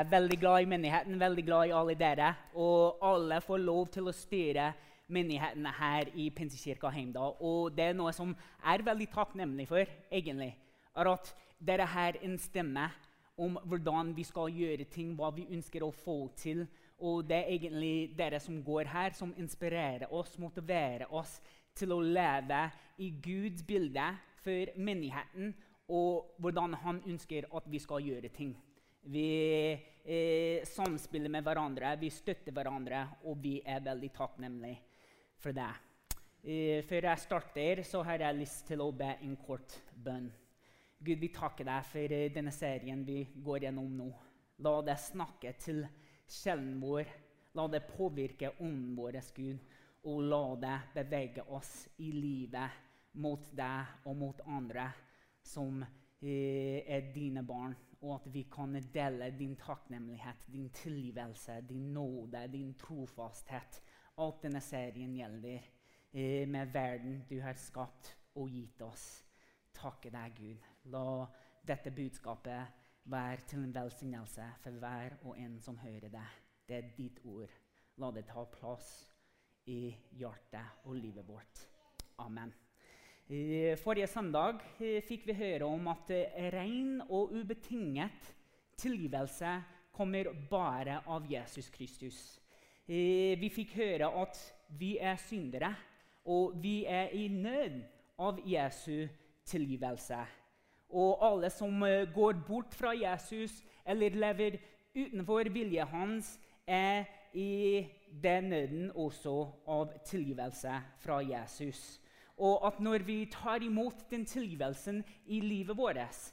er veldig glad i menigheten, veldig glad i alle dere. Og alle får lov til å styre menigheten her i Pinsekirka Heimdal. Og det er noe som er veldig takknemlig for, egentlig. er At dere har en stemme om hvordan vi skal gjøre ting, hva vi ønsker å få til. Og det er egentlig dere som går her, som inspirerer oss, motiverer oss til å leve i Guds bilde for menigheten, og hvordan han ønsker at vi skal gjøre ting. Vi eh, samspiller med hverandre, vi støtter hverandre, og vi er veldig takknemlige for det. Eh, før jeg starter, så har jeg lyst til å be en kort bønn. Gud, vi takker deg for eh, denne serien vi går gjennom nå. La det snakke til sjelen vår. La det påvirke ånden vår, Gud. Og la det bevege oss i livet mot deg og mot andre som eh, er dine barn og at vi kan dele din takknemlighet, din tilgivelse, din nåde, din trofasthet. Alt denne serien gjelder eh, med verden du har skapt og gitt oss. Takke deg, Gud. La dette budskapet være til en velsignelse for hver og en som hører det. Det er ditt ord. La det ta plass i hjertet og livet vårt. Amen. Forrige søndag eh, fikk vi høre om at eh, ren og ubetinget tilgivelse kommer bare av Jesus Kristus. Eh, vi fikk høre at vi er syndere, og vi er i nød av Jesu tilgivelse. Og alle som går bort fra Jesus eller lever utenfor vilje hans, er i den nøden også av tilgivelse fra Jesus og at når vi tar imot den tilgivelsen i livet vårt,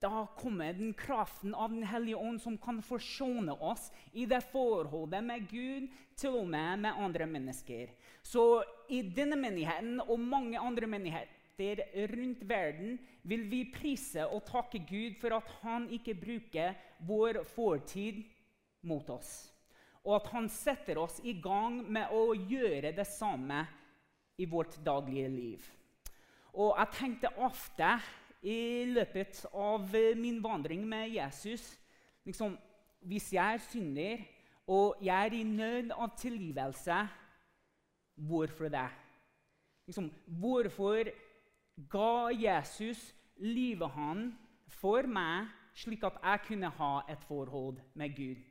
da kommer den kraften av Den hellige ånd som kan forsone oss i det forholdet med Gud, til og med med andre mennesker. Så i denne menigheten og mange andre menigheter rundt verden vil vi prise og takke Gud for at han ikke bruker vår fortid mot oss. Og at han setter oss i gang med å gjøre det samme i vårt daglige liv. Og jeg tenkte ofte i løpet av min vandring med Jesus liksom, Hvis jeg synder, og jeg er i nød av tilgivelse, hvorfor det? Liksom, hvorfor ga Jesus livet han for meg, slik at jeg kunne ha et forhold med Gud?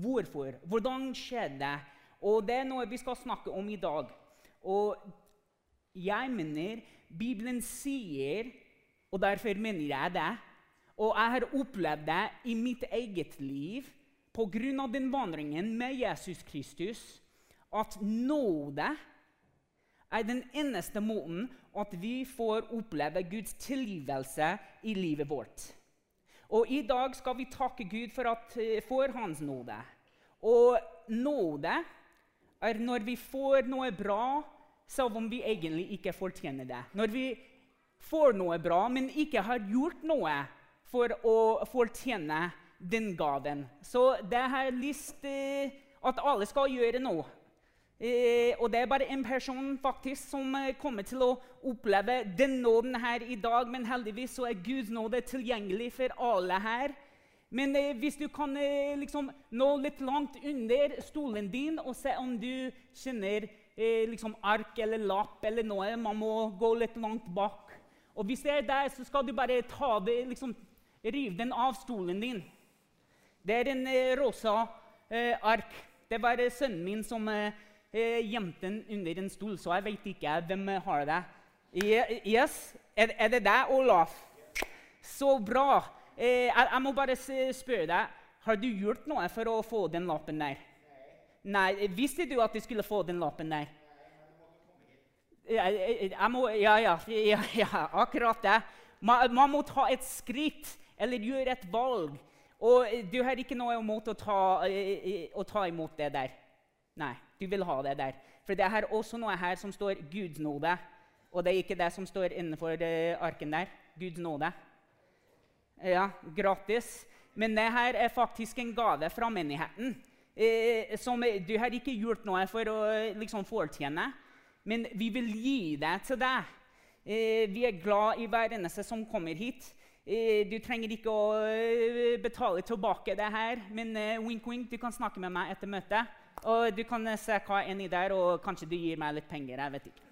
Hvorfor? Hvordan skjedde det? Og det er noe vi skal snakke om i dag. Og jeg mener Bibelen sier, og derfor mener jeg det, og jeg har opplevd det i mitt eget liv pga. den vandringen med Jesus Kristus, at nåde er den eneste måten at vi får oppleve Guds tilgivelse i livet vårt. Og I dag skal vi takke Gud for, at, for Hans nåde. Og nåde er når vi får noe bra, selv om vi egentlig ikke fortjener det. Når vi får noe bra, men ikke har gjort noe for å fortjene den gaven. Så det har jeg lyst til eh, at alle skal gjøre noe. Eh, og det er bare en person faktisk som eh, kommer til å oppleve den nåden her i dag. Men heldigvis så er Guds nåde tilgjengelig for alle her. Men eh, hvis du kan eh, liksom, nå litt langt under stolen din og se om du kjenner eh, liksom ark eller lapp eller noe Man må gå litt langt bak. Og hvis det er der, så skal du bare ta det, liksom, rive den av stolen din. Det er en eh, rosa eh, ark. Det var sønnen min som gjemte den under en stol, så jeg vet ikke hvem har det. Yes, Er, er det deg, Olaf? Så bra. Eh, jeg, jeg, må bare spørre deg, Har du gjort noe for å få den lappen der? Nei. Nei. Visste du at du skulle få den lappen der? Jeg, jeg må, ja, ja, ja, ja, akkurat det. Man, man, må ta et skritt eller gjøre et valg. Og du har ikke noe imot å ta, å ta imot det der. Nei, du vil ha det der. For det er også noe her som står Guds nåde. Og det er ikke det som står innenfor eh, arken der. Guds nåde. Ja, gratis. Men det her er faktisk en gave fra menigheten. Eh, som du har ikke gjort noe for å liksom, fortjene, men vi vil gi det til deg. Eh, vi er glad i hver eneste som kommer hit. Eh, du trenger ikke å eh, betale tilbake det her, men eh, wink, wink, du kan snakke med meg etter møtet. Og du kan se hva er inni der, og kanskje du gir meg litt penger. jeg vet ikke.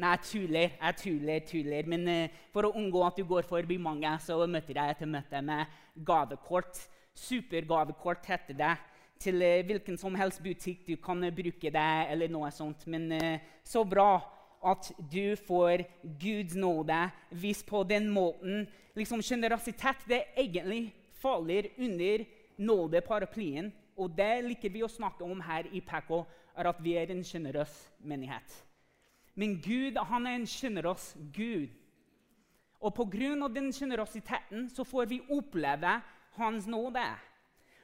Nei, jeg tuller, jeg tuller, tuller. Men for å unngå at du går forbi mange, så møter jeg etter møte med gavekort. Supergavekort heter det. Til hvilken som helst butikk du kan bruke det, eller noe sånt. Men så bra at du får Guds nåde hvis på den måten. Liksom Generøsitet det egentlig faller under nådeparaplyen. Og det liker vi å snakke om her i PK, er at vi er en sjenerøs menighet. Men Gud han er en sjenerøs Gud. Og pga. den sjenerøsiteten får vi oppleve Hans nåde.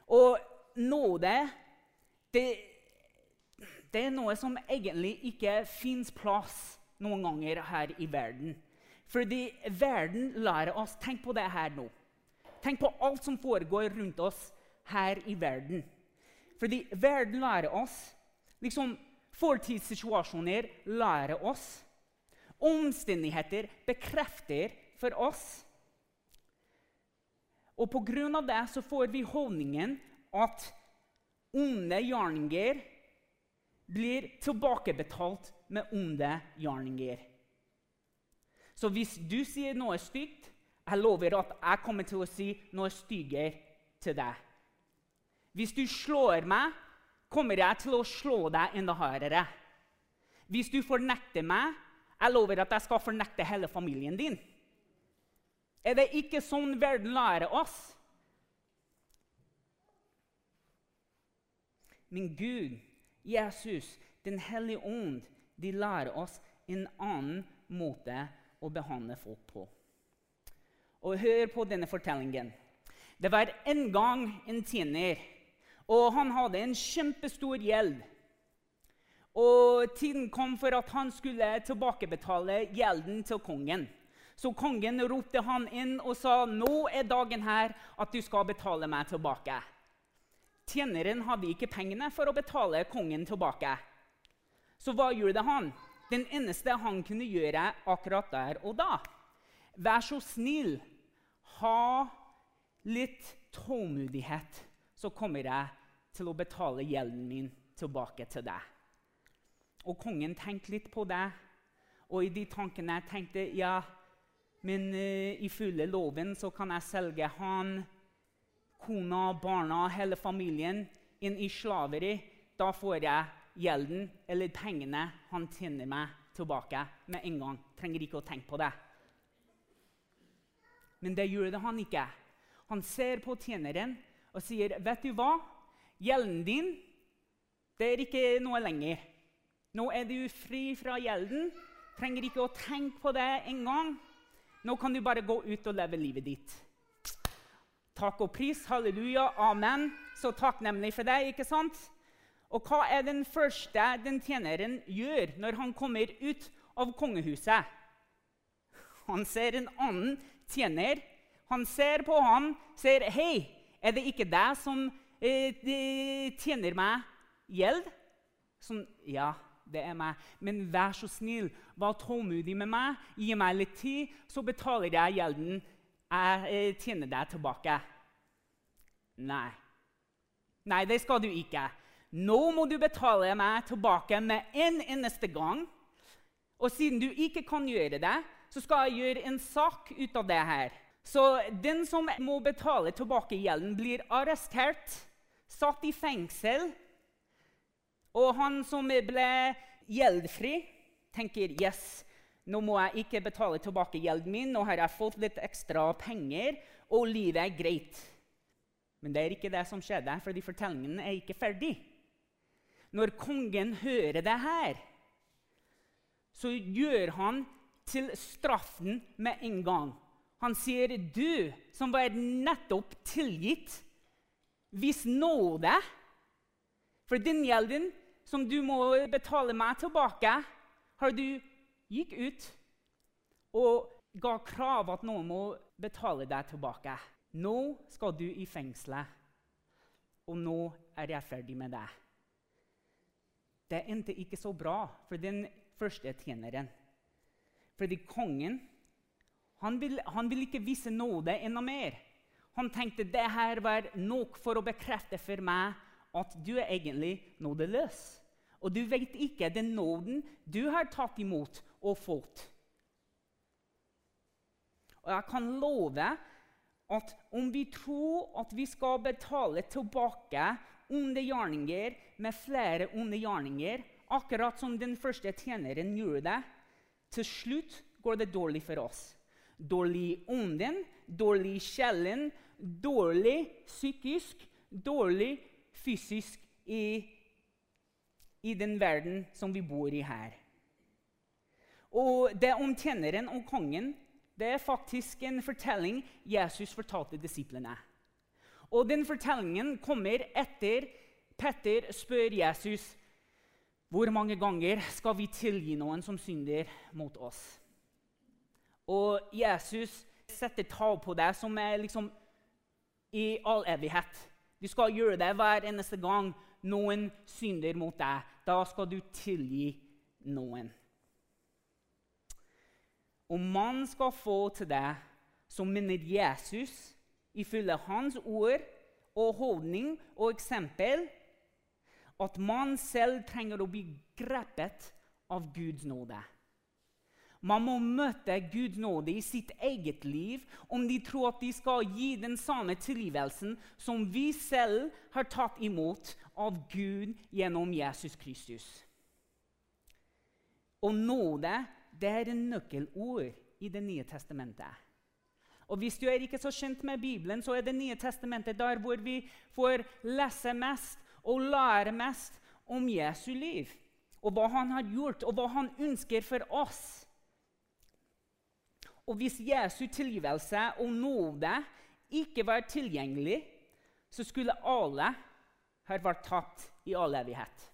Og nåde det det er noe som egentlig ikke fins plass noen ganger her i verden. Fordi verden lærer oss Tenk på det her nå. Tenk på alt som foregår rundt oss her i verden. Fordi verden lærer oss liksom Fortidssituasjoner lærer oss. Omstendigheter bekrefter for oss. Og pga. det så får vi holdningen at onde gjerninger blir tilbakebetalt med onde gjerninger. Så hvis du sier noe stygt, jeg lover at jeg kommer til å si noe styggere til deg. Hvis du slår meg, kommer jeg til å slå deg enda hardere. Hvis du fornekter meg, jeg lover at jeg skal fornekte hele familien din. Er det ikke sånn verden lærer oss? Men Gud Jesus, Den hellige ånd, de lærer oss en annen måte å behandle folk på. Og Hør på denne fortellingen. Det var en gang en tjener, og han hadde en kjempestor gjeld. Og Tiden kom for at han skulle tilbakebetale gjelden til kongen. Så kongen ropte han inn og sa, 'Nå er dagen her at du skal betale meg tilbake.' Tjeneren hadde ikke pengene for å betale kongen tilbake. Så hva gjorde han? Den eneste han kunne gjøre akkurat der og da. Vær så snill, ha litt tålmodighet, så kommer jeg til å betale gjelden min tilbake til deg. Og kongen tenkte litt på det, og i de tankene tenkte ja, men uh, ifølge loven så kan jeg selge han kona, barna, hele familien inn i slaveri, da får jeg gjelden eller pengene han tjener meg, tilbake med en gang. Trenger ikke å tenke på det. Men det gjør han ikke. Han ser på tjeneren og sier, 'Vet du hva? Gjelden din det er ikke noe lenger.' 'Nå er du fri fra gjelden. Trenger ikke å tenke på det engang.' 'Nå kan du bare gå ut og leve livet ditt.' Takk og pris. Halleluja. Amen. Så takknemlig for deg, ikke sant? Og hva er den første den tjeneren gjør når han kommer ut av kongehuset? Han ser en annen tjener. Han ser på ham, sier, 'Hei, er det ikke deg som eh, tjener meg gjeld?' Sånn, 'Ja, det er meg. Men vær så snill, vær tålmodig med meg. Gi meg litt tid, så betaler jeg gjelden jeg eh, tjener deg tilbake. Nei. Nei, det skal du ikke. Nå må du betale meg tilbake med en eneste gang. Og siden du ikke kan gjøre det, så skal jeg gjøre en sak ut av det her. Så den som må betale tilbake gjelden, blir arrestert, satt i fengsel. Og han som ble gjeldfri, tenker yes, nå må jeg ikke betale tilbake gjelden min. Nå har jeg fått litt ekstra penger, og livet er greit. Men det er ikke det som skjedde, fordi fortellingen er ikke ferdig. Når kongen hører det her, så gjør han til straffen med en gang. Han sier, 'Du som var nettopp tilgitt, vis nåde.' For den gjelden som du må betale meg tilbake, har du gikk ut og ga krav at noen må betale deg tilbake. Nå skal du i fengselet, og nå er jeg ferdig med deg. Det endte ikke så bra for den første tjeneren. Fordi kongen Han vil, han vil ikke vise nåde enda mer. Han tenkte det her var nok for å bekrefte for meg at du er egentlig nådeløs. Og du vet ikke den nåden du har tatt imot og fått. Og jeg kan love at om vi tror at vi skal betale tilbake onde gjerninger med flere onde gjerninger, akkurat som den første tjeneren gjorde det, til slutt går det dårlig for oss. Dårlig ånden, dårlig sjelen, dårlig psykisk, dårlig fysisk i, i den verden som vi bor i her. Og det om tjeneren og kongen det er faktisk en fortelling Jesus fortalte disiplene. Og den fortellingen kommer etter Petter spør Jesus hvor mange ganger skal vi tilgi noen som synder mot oss. Og Jesus setter tall på det som er liksom i all evighet. Du skal gjøre det hver eneste gang noen synder mot deg. Da skal du tilgi noen. Om man skal få til det som minner Jesus ifølge hans ord og holdning og eksempel, at man selv trenger å bli grepet av Guds nåde. Man må møte Guds nåde i sitt eget liv om de tror at de skal gi den samme tilgivelsen som vi selv har tatt imot av Gud gjennom Jesus Kristus. Og nåde det er en nøkkelord i Det nye testamentet. Og Hvis du er ikke så kjent med Bibelen, så er Det nye testamentet der hvor vi får lese mest og lære mest om Jesu liv. Og hva han har gjort, og hva han ønsker for oss. Og hvis Jesu tilgivelse og nåde ikke var tilgjengelig, så skulle alle ha vært tatt i all evighet.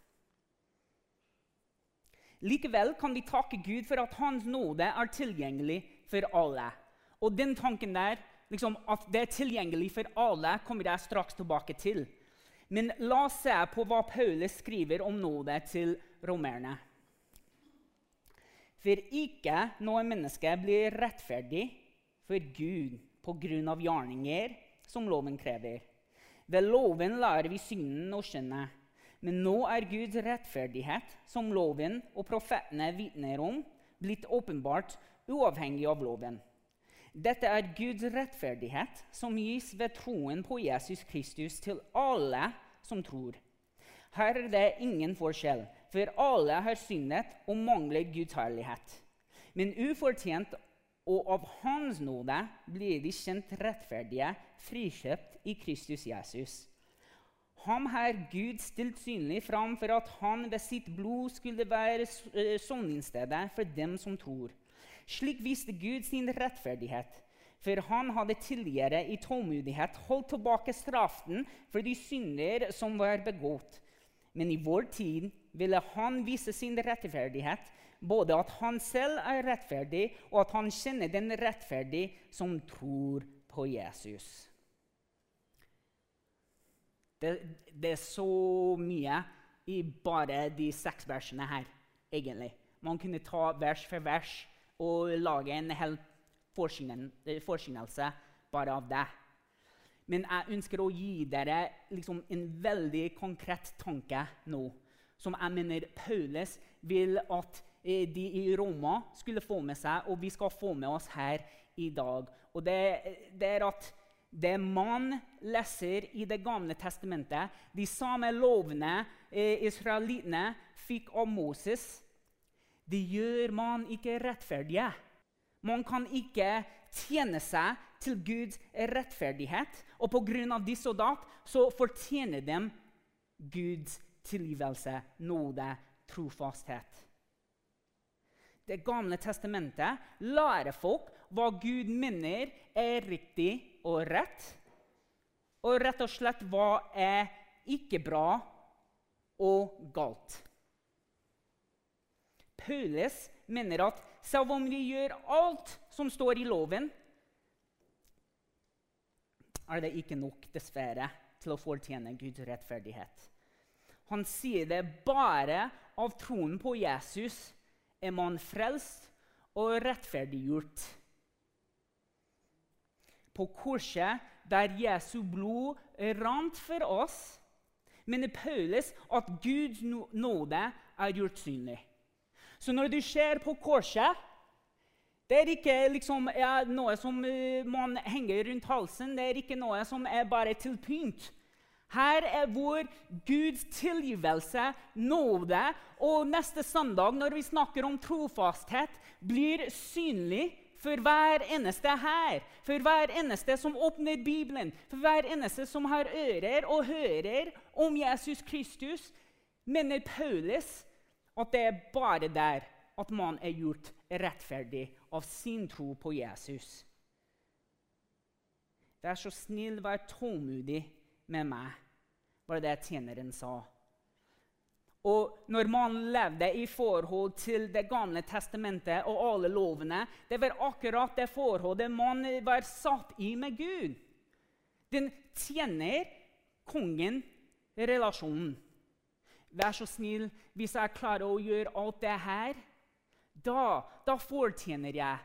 Likevel kan vi takke Gud for at Hans nåde er tilgjengelig for alle. Og den tanken der, liksom, at det er tilgjengelig for alle, kommer jeg straks tilbake til. Men la oss se på hva Paulus skriver om nåde til romerne. For ikke noe menneske blir rettferdig for Gud pga. gjerninger som loven krever. Ved loven lærer vi synden å skjønne. Men nå er Guds rettferdighet, som loven og profetene vitner om, blitt åpenbart uavhengig av loven. Dette er Guds rettferdighet, som gis ved troen på Jesus Kristus til alle som tror. Her er det ingen forskjell, for alle har syndet og mangler Guds herlighet. Men ufortjent og av Hans nåde blir de kjent rettferdige, frikjøpt i Kristus Jesus. Ham har Gud stilt synlig fram for at han ved sitt blod skulle være eh, soningsstedet for dem som tror. Slik viste Gud sin rettferdighet, for han hadde tidligere i tålmodighet holdt tilbake straffen for de synder som var begått. Men i vår tid ville han vise sin rettferdighet, både at han selv er rettferdig, og at han kjenner den rettferdige som tror på Jesus. Det, det, er så mye i bare de seks versene her, egentlig. Man kunne ta vers for vers og lage en hel forsynelse bare av det. Men jeg ønsker å gi dere liksom en veldig konkret tanke nå, som jeg mener Paulus vil at eh, de i Roma skulle få med seg, og vi skal få med oss her i dag. Og det, det er at det man leser i Det gamle testamentet, de samme lovene eh, israelittene fikk av Moses, de gjør man ikke rettferdige. Man kan ikke tjene seg til Guds rettferdighet, og pga. datt så fortjener de Guds tilgivelse, nåde, trofasthet. Det gamle testamentet lærer folk hva Gud mener er riktig og rett. Og rett og slett hva er ikke bra og galt. Paulus mener at selv om vi gjør alt som står i loven, er det ikke nok, dessverre, til å fortjene Guds rettferdighet. Han sier det bare av troen på Jesus er man frelst og rettferdiggjort. på korset, der Jesu blod rant for oss, mener Paulus at Guds nåde er gjort synlig. Så når du ser på korset det er ikke liksom, ja, noe som uh, man henger rundt halsen. Det er ikke noe som er bare til pynt. Her er hvor Guds tilgivelse, nåde og neste søndag, når vi snakker om trofasthet, blir synlig for hver eneste her. For hver eneste som åpner Bibelen, for hver eneste som har ører og hører om Jesus Kristus, mener Paulus at det er bare der at man er gjort rettferdig av sin tro på Jesus. Vær så snill, vær tålmodig med meg, var det det tjeneren sa. Og når man levde i forhold til Det gamle testamentet og alle lovene, det var akkurat det forholdet man var satt i med Gud. Den tjener kongen relasjonen. Vær så snill, hvis jeg klarer å gjøre alt det her, da, da fortjener jeg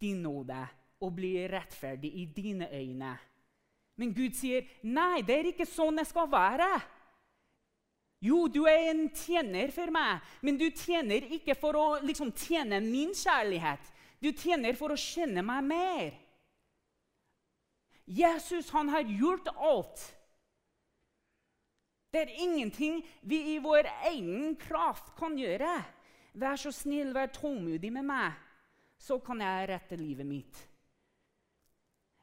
din nåde og blir rettferdig i dine øyne. Men Gud sier, 'Nei, det er ikke sånn jeg skal være.' Jo, du er en tjener for meg, men du tjener ikke for å liksom, tjene min kjærlighet. Du tjener for å kjenne meg mer. Jesus han har gjort alt. Det er ingenting vi i vår egen kraft kan gjøre. Vær så snill, vær tålmodig med meg, så kan jeg rette livet mitt.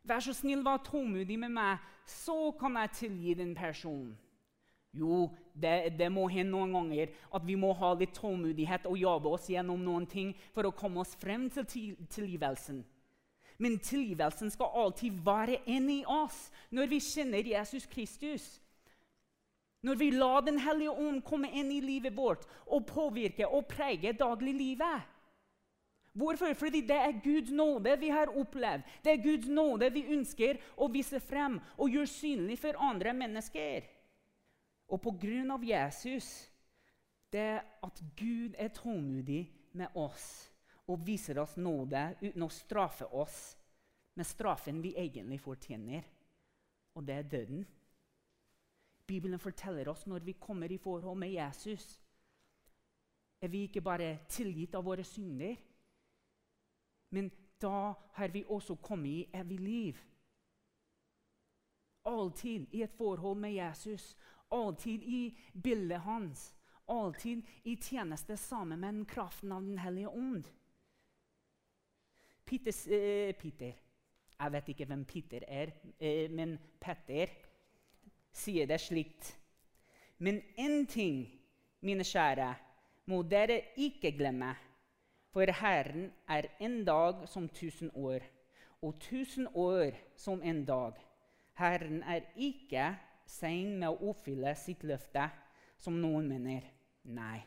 Vær så snill, vær tålmodig med meg, så kan jeg tilgi den personen. Jo, det, det, må hende noen ganger at vi må ha litt tålmodighet og jobbe oss gjennom noen ting for å komme oss frem til tilgivelsen. Men tilgivelsen skal alltid være inni oss når vi kjenner Jesus Kristus. Når vi lar Den hellige ånd komme inn i livet vårt og påvirke og prege dagliglivet. Hvorfor? Fordi det er Guds nåde vi har opplevd. Det er Guds nåde vi ønsker å vise frem og gjøre synlig for andre mennesker. Og på grunn av Jesus, det at Gud er tålmodig med oss og viser oss nåde uten å straffe oss med straffen vi egentlig fortjener, og det er døden. Bibelen forteller oss når vi kommer i forhold med Jesus, er vi ikke bare tilgitt av våre synder, men da har vi også kommet i evig liv. Alltid i et forhold med Jesus, alltid i bildet hans. Alltid i tjeneste sammen med den kraften av Den hellige ånd. Peter, eh, Peter, Jeg vet ikke hvem Peter er, eh, men Petter sier det slikt. Men én ting, mine kjære, må dere ikke glemme. For Herren er en dag som tusen år, og tusen år som en dag. Herren er ikke sein med å oppfylle sitt løfte, som noen mener. Nei.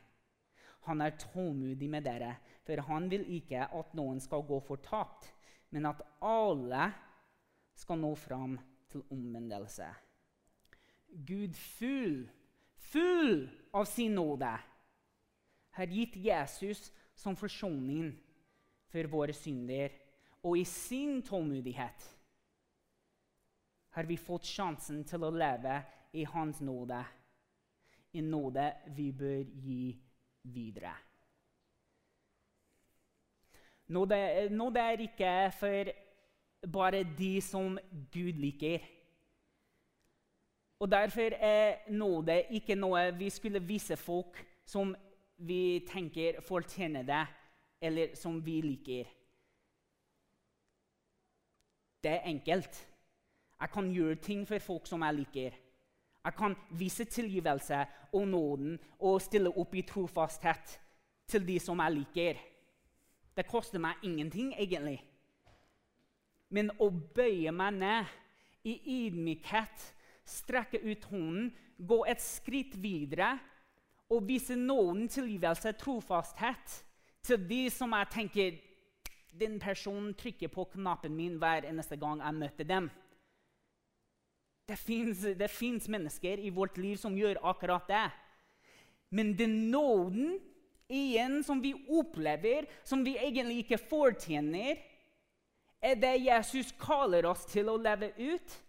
Han er tålmodig med dere, for han vil ikke at noen skal gå fortapt, men at alle skal nå fram til omvendelse. Gud full, full av sin nåde, har gitt Jesus som forsoning for våre synder. Og i sin tålmodighet har vi fått sjansen til å leve i Hans nåde, en nåde vi bør gi videre. Nåde, nåde er ikke for bare de som Gud liker. Og Derfor er nåde ikke noe vi skulle vise folk som vi tenker fortjener det, eller som vi liker. Det er enkelt. Jeg kan gjøre ting for folk som jeg liker. Jeg kan vise tilgivelse og nåden og stille opp i trofasthet til de som jeg liker. Det koster meg ingenting, egentlig. Men å bøye meg ned i ydmykhet strekke ut hånden, gå et skritt videre og vise noen tilgivelse, trofasthet, til de som jeg tenker den personen trykker på knappen min hver eneste gang jeg møter dem. Det fins mennesker i vårt liv som gjør akkurat det. Men den nåden igjen som vi opplever, som vi egentlig ikke fortjener, er det Jesus kaller oss til å leve ut.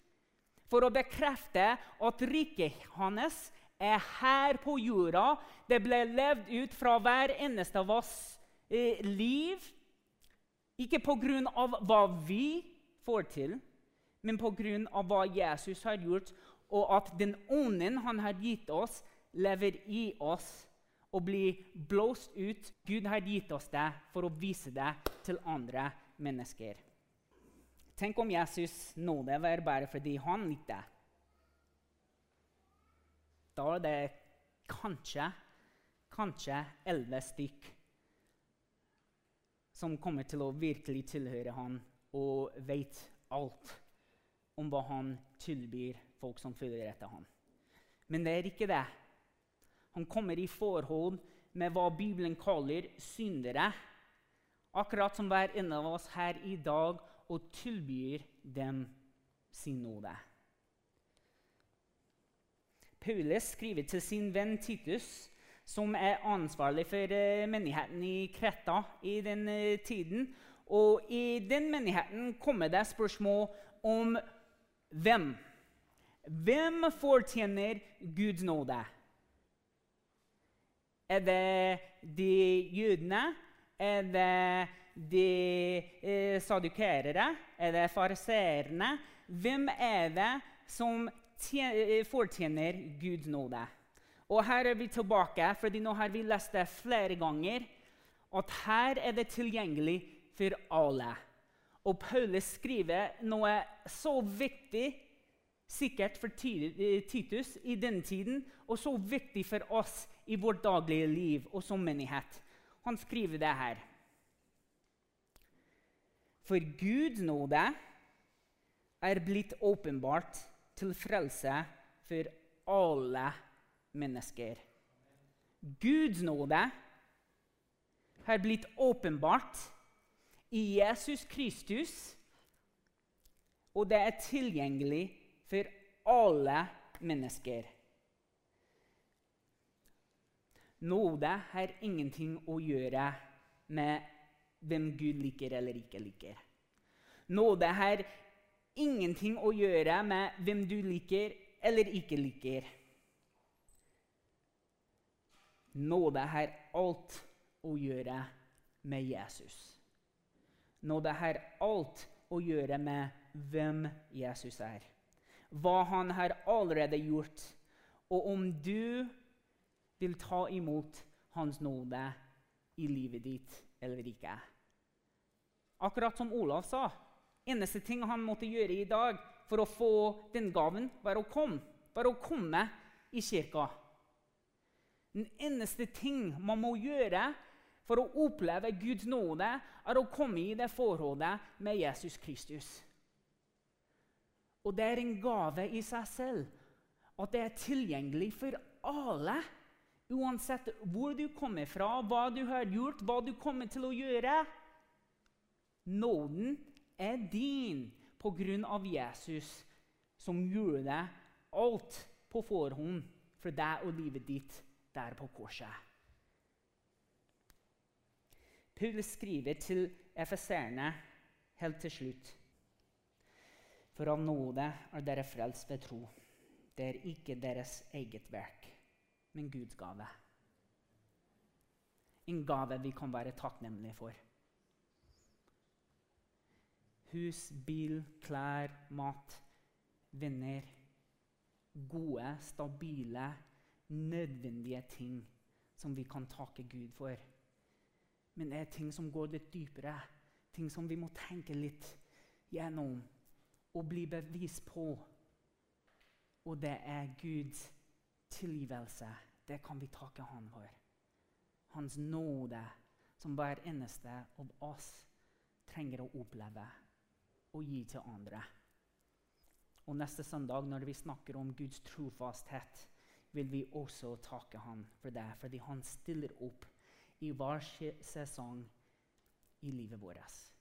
For å bekrefte at riket hans er her på jorda. Det ble levd ut fra hver eneste av oss eh, liv. Ikke pga. hva vi får til, men pga. hva Jesus har gjort, og at den ånden han har gitt oss, lever i oss og blir blåst ut. Gud har gitt oss det for å vise det til andre mennesker. Tenk om Jesus nåde var bare fordi han likte det. Da er det kanskje, kanskje elleve stykk som kommer til å virkelig tilhøre han og vet alt om hva han tilbyr folk som følger etter ham. Men det er ikke det. Han kommer i forhold med hva Bibelen kaller syndere. Akkurat som hver en av oss her i dag og tilbyr dem sin nåde. Paulus skriver til sin venn Titus, som er ansvarlig for uh, menigheten i Kreta i den uh, tiden. Og i den menigheten kommer det spørsmål om hvem. Hvem fortjener Guds nåde? Er det de jødene? Er det de eh, sadukerere? Er det fariseerne? Hvem er det som eh, fortjener Guds nåde? Og her er vi tilbake, fordi nå har vi lest det flere ganger, at her er det tilgjengelig for alle. Og Paulus skriver noe så viktig, sikkert for eh, Titus i denne tiden, og så viktig for oss i vårt daglige liv og som menighet. Han skriver det her. For Guds nåde er blitt åpenbart til frelse for alle mennesker. Guds nåde har blitt åpenbart i Jesus Kristus, og det er tilgjengelig for alle mennesker. Nåde har ingenting å gjøre med hvem Gud liker eller ikke liker. Nåde har ingenting å gjøre med hvem du liker eller ikke liker. Nåde har alt å gjøre med Jesus. Nåde har alt å gjøre med hvem Jesus er. Hva han har allerede gjort. Og om du vil ta imot Hans nåde i livet ditt eller ikke. Akkurat som Olav sa. Eneste ting han måtte gjøre i dag for å få den gaven, var å komme, var å komme i kirka. Den eneste ting man må gjøre for å oppleve Guds nåde, er å komme i det forholdet med Jesus Kristus. Og det er en gave i seg selv at det er tilgjengelig for alle. Uansett hvor du kommer fra, hva du har gjort, hva du kommer til å gjøre. Nåden er din av Jesus, som gjorde alt på forhånd for deg og livet ditt der på korset. Paul skriver til FSR-ene helt til slutt. For av nåde er dere frelst ved tro. Det er ikke deres eget verk men Guds gave. En gave vi kan være takknemlige for. Hus, bil, klær, mat, venner. Gode, stabile, nødvendige ting som vi kan takke Gud for. Men det er ting som går litt dypere, ting som vi må tenke litt gjennom og bli bevis på. Og det er Guds tilgivelse, det kan vi takke Han for. Hans nåde, som hver eneste av oss trenger å oppleve og gi til andre. Og Neste søndag når vi snakker om Guds trofasthet, vil vi også takke Han for det, fordi Han stiller opp i hver sesong i livet vårt.